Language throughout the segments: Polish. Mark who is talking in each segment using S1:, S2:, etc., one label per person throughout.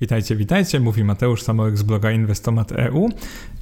S1: Witajcie, witajcie, mówi Mateusz Samołek z bloga Inwestomat.eu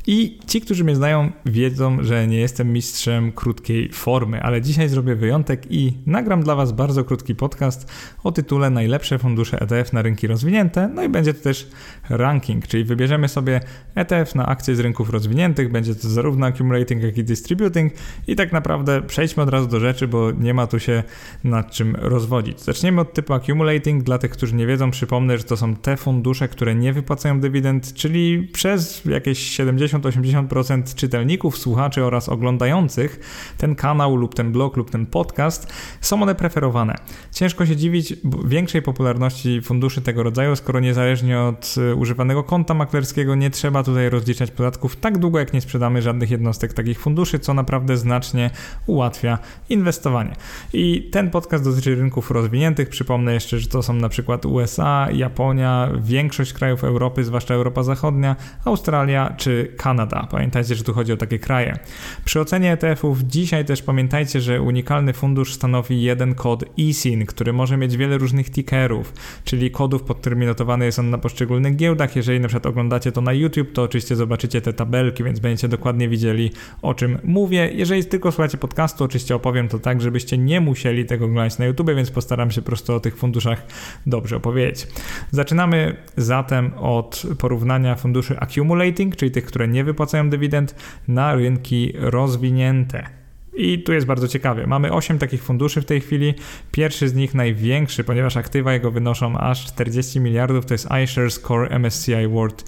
S1: i ci, którzy mnie znają, wiedzą, że nie jestem mistrzem krótkiej formy, ale dzisiaj zrobię wyjątek i nagram dla Was bardzo krótki podcast o tytule Najlepsze fundusze ETF na rynki rozwinięte. No i będzie to też ranking, czyli wybierzemy sobie ETF na akcje z rynków rozwiniętych. Będzie to zarówno accumulating, jak i distributing. I tak naprawdę przejdźmy od razu do rzeczy, bo nie ma tu się nad czym rozwodzić. Zaczniemy od typu accumulating. Dla tych, którzy nie wiedzą, przypomnę, że to są te fundusze, które nie wypłacają dywidend, czyli przez jakieś 70 70-80% czytelników, słuchaczy oraz oglądających ten kanał lub ten blog lub ten podcast są one preferowane. Ciężko się dziwić większej popularności funduszy tego rodzaju, skoro niezależnie od e, używanego konta maklerskiego nie trzeba tutaj rozliczać podatków tak długo, jak nie sprzedamy żadnych jednostek takich funduszy, co naprawdę znacznie ułatwia inwestowanie. I ten podcast dotyczy rynków rozwiniętych. Przypomnę jeszcze, że to są na przykład USA, Japonia, większość krajów Europy, zwłaszcza Europa Zachodnia, Australia czy Kanada. Pamiętajcie, że tu chodzi o takie kraje. Przy ocenie ETF-ów dzisiaj też pamiętajcie, że unikalny fundusz stanowi jeden kod ESIN, który może mieć wiele różnych tickerów, czyli kodów, pod którymi notowany jest on na poszczególnych giełdach. Jeżeli na przykład oglądacie to na YouTube, to oczywiście zobaczycie te tabelki, więc będziecie dokładnie widzieli o czym mówię. Jeżeli tylko słuchacie podcastu, oczywiście opowiem to tak, żebyście nie musieli tego oglądać na YouTube, więc postaram się po prostu o tych funduszach dobrze opowiedzieć. Zaczynamy zatem od porównania funduszy accumulating, czyli tych, które nie wypłacają dywidend, na rynki rozwinięte. I tu jest bardzo ciekawie. Mamy 8 takich funduszy w tej chwili. Pierwszy z nich największy, ponieważ aktywa jego wynoszą aż 40 miliardów, to jest iShares Core MSCI World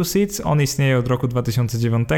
S1: UCITS. On istnieje od roku 2009.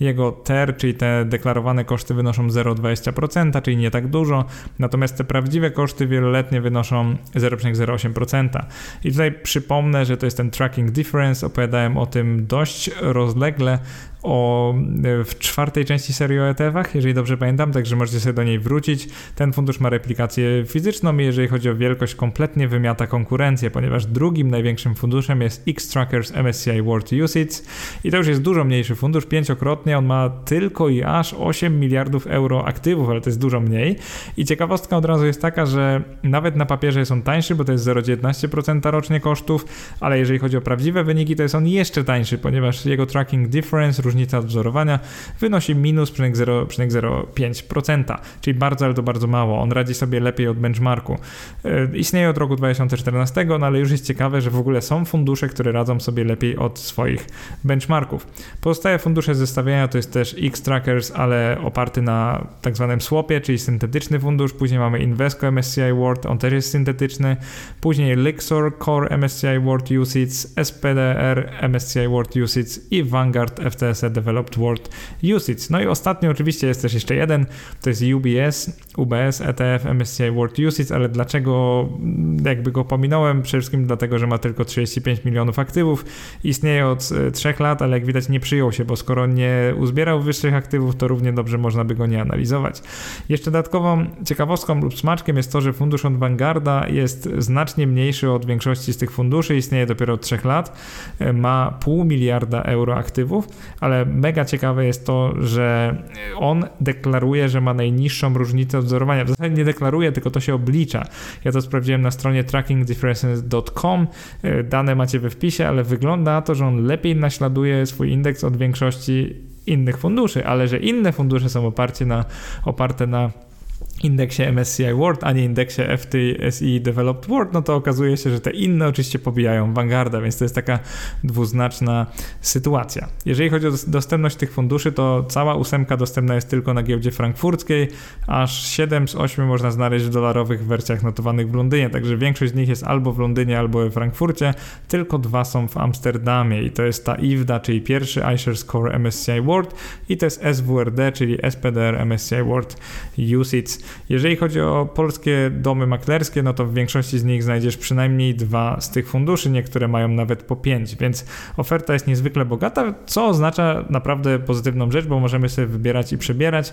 S1: Jego TER, czyli te deklarowane koszty wynoszą 0,20%, czyli nie tak dużo. Natomiast te prawdziwe koszty wieloletnie wynoszą 0,08%. I tutaj przypomnę, że to jest ten tracking difference. Opowiadałem o tym dość rozlegle o, e, w czwartej części serii o ETF-ach, jeżeli dobrze pamiętam, także możecie sobie do niej wrócić. Ten fundusz ma replikację fizyczną i jeżeli chodzi o wielkość, kompletnie wymiata konkurencję, ponieważ drugim największym funduszem jest X-Trackers MSCI World UCITS i to już jest dużo mniejszy fundusz, pięciokrotnie, on ma tylko i aż 8 miliardów euro aktywów, ale to jest dużo mniej. I ciekawostka od razu jest taka, że nawet na papierze jest on tańszy, bo to jest 0,19% rocznie kosztów, ale jeżeli chodzi o prawdziwe wyniki, to jest on jeszcze tańszy, ponieważ jego tracking difference różnica odwzorowania wynosi minus 0,05%, czyli bardzo, ale to bardzo mało. On radzi sobie lepiej od benchmarku. E, istnieje od roku 2014, no ale już jest ciekawe, że w ogóle są fundusze, które radzą sobie lepiej od swoich benchmarków. Pozostałe fundusze zestawienia to jest też X-Trackers, ale oparty na tak zwanym swapie, czyli syntetyczny fundusz. Później mamy Invesco MSCI World, on też jest syntetyczny. Później Lixor Core MSCI World UCITS, SPDR MSCI World UCITS i Vanguard FTS Developed World Usage. No i ostatnio oczywiście jest też jeszcze jeden, to jest UBS, UBS ETF MSCI World Usage, ale dlaczego jakby go pominąłem? Przede wszystkim dlatego, że ma tylko 35 milionów aktywów, istnieje od 3 e, lat, ale jak widać nie przyjął się, bo skoro nie uzbierał wyższych aktywów, to równie dobrze można by go nie analizować. Jeszcze dodatkową ciekawostką lub smaczkiem jest to, że fundusz od Vanguarda jest znacznie mniejszy od większości z tych funduszy, istnieje dopiero od 3 lat, e, ma pół miliarda euro aktywów, ale ale mega ciekawe jest to, że on deklaruje, że ma najniższą różnicę odzorowania. W zasadzie nie deklaruje, tylko to się oblicza. Ja to sprawdziłem na stronie trackingdifferences.com. E, dane macie we wpisie, ale wygląda na to, że on lepiej naśladuje swój indeks od większości innych funduszy, ale że inne fundusze są oparcie na, oparte na indeksie MSCI World, a nie indeksie FTSE Developed World, no to okazuje się, że te inne oczywiście pobijają Vanguarda, więc to jest taka dwuznaczna sytuacja. Jeżeli chodzi o dostępność tych funduszy, to cała ósemka dostępna jest tylko na giełdzie frankfurckiej, aż 7 z 8 można znaleźć w dolarowych wersjach notowanych w Londynie, także większość z nich jest albo w Londynie, albo we Frankfurcie, tylko dwa są w Amsterdamie i to jest ta IWDA, czyli pierwszy iShares Core MSCI World i to jest SWRD, czyli SPDR MSCI World UCITS. Jeżeli chodzi o polskie domy maklerskie, no to w większości z nich znajdziesz przynajmniej dwa z tych funduszy, niektóre mają nawet po pięć, więc oferta jest niezwykle bogata, co oznacza naprawdę pozytywną rzecz, bo możemy sobie wybierać i przebierać.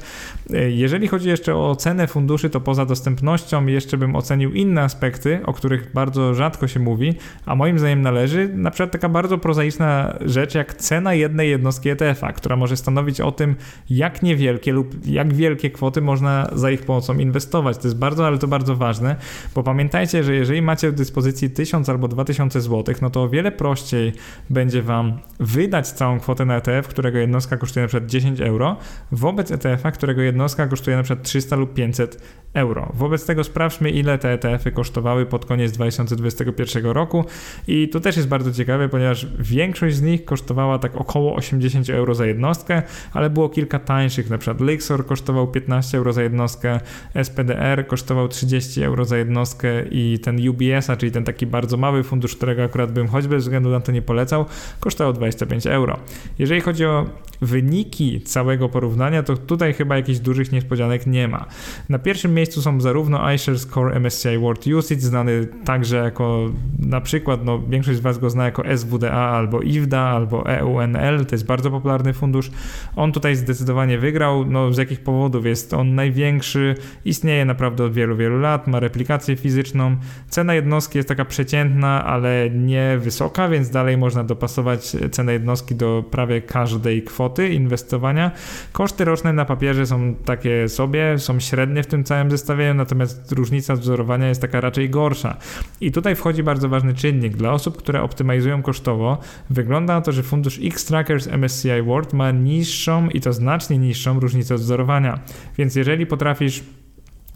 S1: Jeżeli chodzi jeszcze o cenę funduszy, to poza dostępnością jeszcze bym ocenił inne aspekty, o których bardzo rzadko się mówi, a moim zdaniem należy na przykład taka bardzo prozaiczna rzecz jak cena jednej jednostki ETF-a, która może stanowić o tym, jak niewielkie lub jak wielkie kwoty można za ich pomocą inwestować. To jest bardzo, ale to bardzo ważne, bo pamiętajcie, że jeżeli macie w dyspozycji 1000 albo 2000 zł, no to o wiele prościej będzie Wam wydać całą kwotę na ETF, którego jednostka kosztuje na przykład 10 euro, wobec ETF-a, którego jednostka kosztuje na przykład 300 lub 500 euro. Wobec tego sprawdźmy, ile te ETF-y kosztowały pod koniec 2021 roku i to też jest bardzo ciekawe, ponieważ większość z nich kosztowała tak około 80 euro za jednostkę, ale było kilka tańszych, na przykład Lixor kosztował 15 euro za jednostkę, SPDR kosztował 30 euro za jednostkę i ten UBS, a czyli ten taki bardzo mały fundusz, którego akurat bym choćby ze względu na to nie polecał, kosztował 25 euro. Jeżeli chodzi o wyniki całego porównania, to tutaj chyba jakichś dużych niespodzianek nie ma. Na pierwszym miejscu są zarówno iShares Core MSCI World Usage, znany także jako na przykład, no większość z Was go zna jako SWDA albo IWDA albo EUNL, to jest bardzo popularny fundusz. On tutaj zdecydowanie wygrał, no z jakich powodów? Jest on największy, istnieje naprawdę od wielu, wielu lat, ma replikację fizyczną, cena jednostki jest taka przeciętna, ale nie wysoka, więc dalej można dopasować cenę jednostki do prawie każdej kwoty inwestowania. Koszty roczne na papierze są takie sobie, są średnie w tym całym zestawieniu, natomiast różnica wzorowania jest taka raczej gorsza. I tutaj wchodzi bardzo ważny czynnik. Dla osób, które optymalizują kosztowo, wygląda na to, że fundusz X-Trackers MSCI World ma niższą i to znacznie niższą różnicę wzorowania. Więc jeżeli potrafisz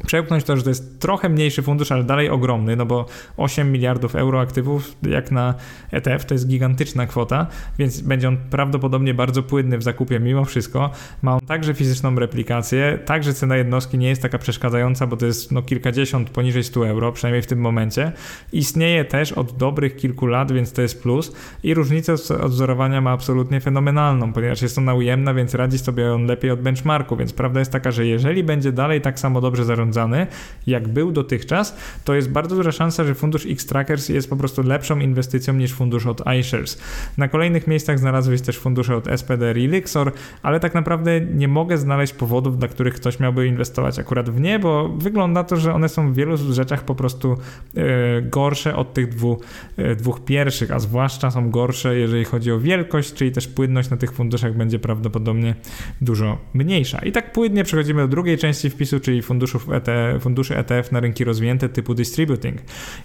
S1: Przełknąć to, że to jest trochę mniejszy fundusz, ale dalej ogromny, no bo 8 miliardów euro aktywów, jak na ETF, to jest gigantyczna kwota, więc będzie on prawdopodobnie bardzo płynny w zakupie mimo wszystko. Ma on także fizyczną replikację, także cena jednostki nie jest taka przeszkadzająca, bo to jest no kilkadziesiąt poniżej 100 euro, przynajmniej w tym momencie. Istnieje też od dobrych kilku lat, więc to jest plus i różnicę odzorowania ma absolutnie fenomenalną, ponieważ jest ona ujemna, więc radzi sobie on lepiej od benchmarku, więc prawda jest taka, że jeżeli będzie dalej tak samo dobrze zarządzany, zarządzany, jak był dotychczas, to jest bardzo duża szansa, że fundusz X-Trackers jest po prostu lepszą inwestycją niż fundusz od iShares. Na kolejnych miejscach znalazłeś też fundusze od SPD i Lixor, ale tak naprawdę nie mogę znaleźć powodów, dla których ktoś miałby inwestować akurat w nie, bo wygląda to, że one są w wielu rzeczach po prostu e, gorsze od tych dwóch, e, dwóch pierwszych, a zwłaszcza są gorsze, jeżeli chodzi o wielkość, czyli też płynność na tych funduszach będzie prawdopodobnie dużo mniejsza. I tak płynnie przechodzimy do drugiej części wpisu, czyli funduszów ETF, funduszy ETF na rynki rozwinięte typu distributing.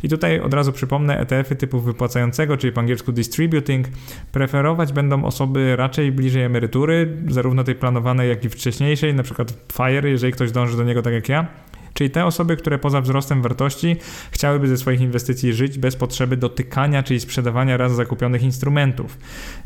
S1: I tutaj od razu przypomnę, ETF-y typu wypłacającego, czyli po angielsku distributing, preferować będą osoby raczej bliżej emerytury, zarówno tej planowanej, jak i wcześniejszej, na przykład FIRE, jeżeli ktoś dąży do niego tak jak ja Czyli te osoby, które poza wzrostem wartości chciałyby ze swoich inwestycji żyć bez potrzeby dotykania, czyli sprzedawania raz zakupionych instrumentów.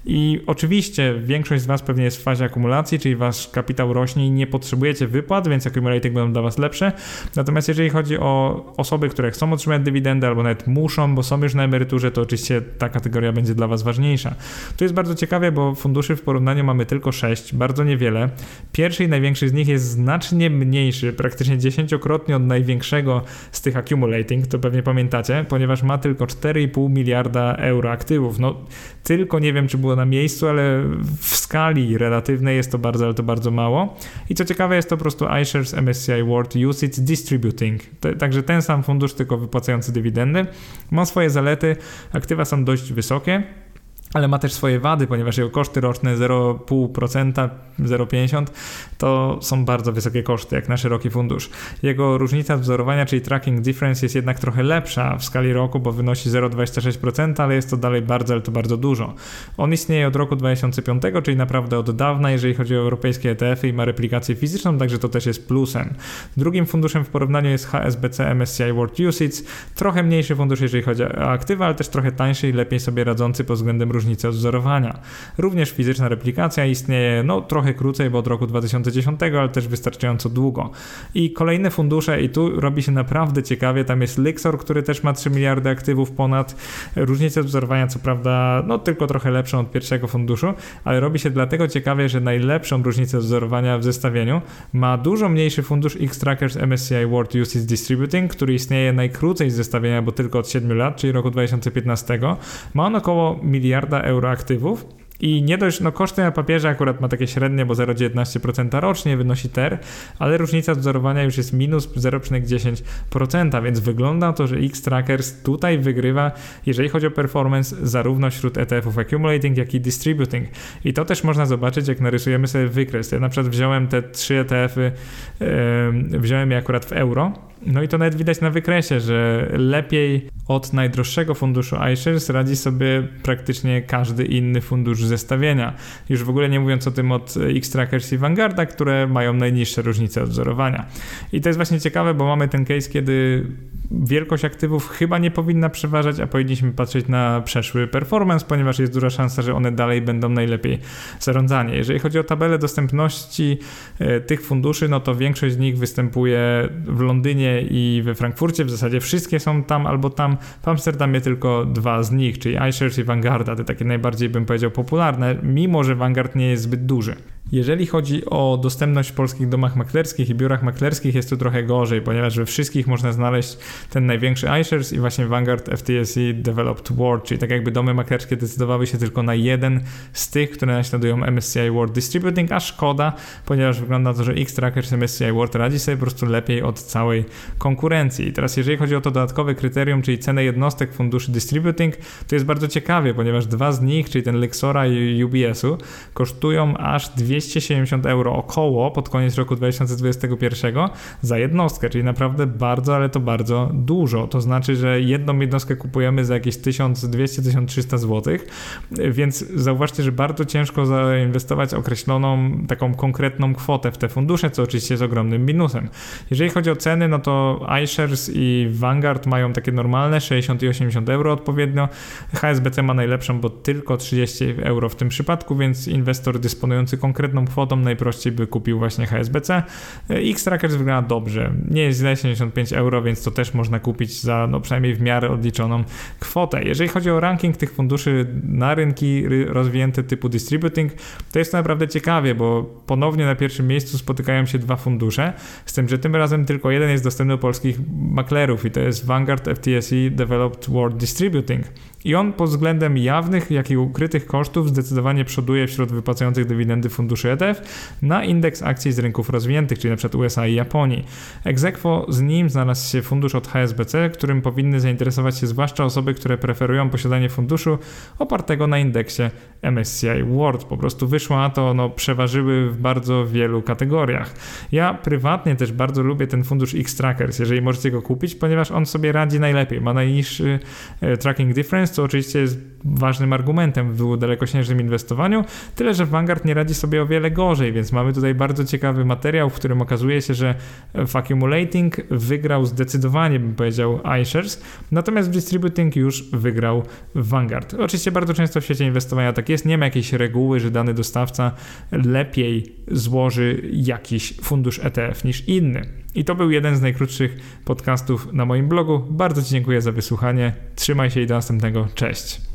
S1: I oczywiście większość z Was pewnie jest w fazie akumulacji, czyli Wasz kapitał rośnie i nie potrzebujecie wypłat, więc accumulating będą dla Was lepsze. Natomiast jeżeli chodzi o osoby, które chcą otrzymać dywidendę albo nawet muszą, bo są już na emeryturze, to oczywiście ta kategoria będzie dla Was ważniejsza. To jest bardzo ciekawe, bo funduszy w porównaniu mamy tylko 6, bardzo niewiele. Pierwszy i największy z nich jest znacznie mniejszy, praktycznie dziesięciokrotnie dwukrotnie od największego z tych accumulating, to pewnie pamiętacie, ponieważ ma tylko 4,5 miliarda euro aktywów. No, tylko nie wiem, czy było na miejscu, ale w skali relatywnej jest to bardzo, ale to bardzo mało. I co ciekawe, jest to po prostu iShares MSCI World Usage Distributing. Także ten sam fundusz, tylko wypłacający dywidendy. Ma swoje zalety, aktywa są dość wysokie ale ma też swoje wady, ponieważ jego koszty roczne 0,5%, 0,50% to są bardzo wysokie koszty, jak na szeroki fundusz. Jego różnica wzorowania, czyli tracking difference jest jednak trochę lepsza w skali roku, bo wynosi 0,26%, ale jest to dalej bardzo, ale to bardzo dużo. On istnieje od roku 2005, czyli naprawdę od dawna, jeżeli chodzi o europejskie ETF-y i ma replikację fizyczną, także to też jest plusem. Drugim funduszem w porównaniu jest HSBC MSCI World Usage, trochę mniejszy fundusz, jeżeli chodzi o aktywa, ale też trochę tańszy i lepiej sobie radzący pod względem różnicy różnice odwzorowania. Również fizyczna replikacja istnieje no trochę krócej, bo od roku 2010, ale też wystarczająco długo. I kolejne fundusze i tu robi się naprawdę ciekawie, tam jest Lixor, który też ma 3 miliardy aktywów ponad. Różnicę odwzorowania co prawda no tylko trochę lepszą od pierwszego funduszu, ale robi się dlatego ciekawie, że najlepszą różnicę odwzorowania w zestawieniu ma dużo mniejszy fundusz X-Trackers MSCI World Usage Distributing, który istnieje najkrócej z zestawienia, bo tylko od 7 lat, czyli roku 2015. Ma on około miliarda euro aktywów I nie dość, no koszty na papierze akurat ma takie średnie, bo 0,19% rocznie wynosi TER, ale różnica wzorowania już jest minus 0,10%, więc wygląda to, że X-Trackers tutaj wygrywa, jeżeli chodzi o performance, zarówno wśród ETF-ów accumulating, jak i distributing. I to też można zobaczyć, jak narysujemy sobie wykres. Ja na przykład wziąłem te trzy ETF-y, yy, wziąłem je akurat w euro, no i to nawet widać na wykresie, że lepiej od najdroższego funduszu iShares radzi sobie praktycznie każdy inny fundusz zestawienia. Już w ogóle nie mówiąc o tym od X-Trackers i Vanguarda, które mają najniższe różnice odwzorowania. I to jest właśnie ciekawe, bo mamy ten case, kiedy wielkość aktywów chyba nie powinna przeważać, a powinniśmy patrzeć na przeszły performance, ponieważ jest duża szansa, że one dalej będą najlepiej zarządzane. Jeżeli chodzi o tabelę dostępności e, tych funduszy, no to większość z nich występuje w Londynie i we Frankfurcie. W zasadzie wszystkie są tam albo tam. W Amsterdamie tylko dwa z nich, czyli iShares i Vanguarda, te takie najbardziej bym powiedział popularne, mimo że Vanguard nie jest zbyt duży. Jeżeli chodzi o dostępność w polskich domach maklerskich i biurach maklerskich, jest to trochę gorzej, ponieważ we wszystkich można znaleźć ten największy iShares i właśnie Vanguard FTSE Developed World, czyli tak jakby domy maklerskie decydowały się tylko na jeden z tych, które naśladują MSCI World Distributing, a szkoda, ponieważ wygląda na to, że X-Trackers MSCI World radzi sobie po prostu lepiej od całej konkurencji. I teraz jeżeli chodzi o to dodatkowe kryterium, czyli cenę jednostek funduszy Distributing, to jest bardzo ciekawie, ponieważ dwa z nich, czyli ten Lexora i UBS-u, kosztują aż 200 270 euro około pod koniec roku 2021 za jednostkę, czyli naprawdę bardzo, ale to bardzo dużo. To znaczy, że jedną jednostkę kupujemy za jakieś 1200-1300 zł, więc zauważcie, że bardzo ciężko zainwestować określoną taką konkretną kwotę w te fundusze, co oczywiście jest ogromnym minusem. Jeżeli chodzi o ceny, no to iShares i Vanguard mają takie normalne 60 i 80 euro odpowiednio. HSBC ma najlepszą, bo tylko 30 euro w tym przypadku, więc inwestor dysponujący konkretną konkretną kwotą najprościej by kupił właśnie HSBC. X-Trackers wygląda dobrze. Nie jest źle 75 euro, więc to też można kupić za no przynajmniej w miarę odliczoną kwotę. Jeżeli chodzi o ranking tych funduszy na rynki rozwinięte typu distributing, to jest to naprawdę ciekawie, bo ponownie na pierwszym miejscu spotykają się dwa fundusze, z tym, że tym razem tylko jeden jest dostępny u polskich maklerów i to jest Vanguard FTSE Developed World Distributing. I on pod względem jawnych, jak i ukrytych kosztów zdecydowanie przoduje wśród wypłacających dywidendy funduszy ETF na indeks akcji z rynków rozwiniętych, czyli np. USA i Japonii. Egzekwo z nim znalazł się fundusz od HSBC, którym powinny zainteresować się zwłaszcza osoby, które preferują posiadanie funduszu opartego na indeksie MSCI World. Po prostu wyszło na to, no, przeważyły w bardzo wielu kategoriach. Ja prywatnie też bardzo lubię ten fundusz X-Trackers, jeżeli możecie go kupić, ponieważ on sobie radzi najlepiej. Ma najniższy e, tracking difference, co oczywiście jest ważnym argumentem w dalekosiężnym inwestowaniu, tyle że Vanguard nie radzi sobie o wiele gorzej, więc mamy tutaj bardzo ciekawy materiał, w którym okazuje się, że w accumulating wygrał zdecydowanie, bym powiedział, iShares, natomiast w distributing już wygrał Vanguard. Oczywiście bardzo często w świecie inwestowania tak jest, nie ma jakiejś reguły, że dany dostawca lepiej złoży jakiś fundusz ETF niż inny. I to był jeden z najkrótszych podcastów na moim blogu. Bardzo Ci dziękuję za wysłuchanie. Trzymaj się i do następnego. Cześć.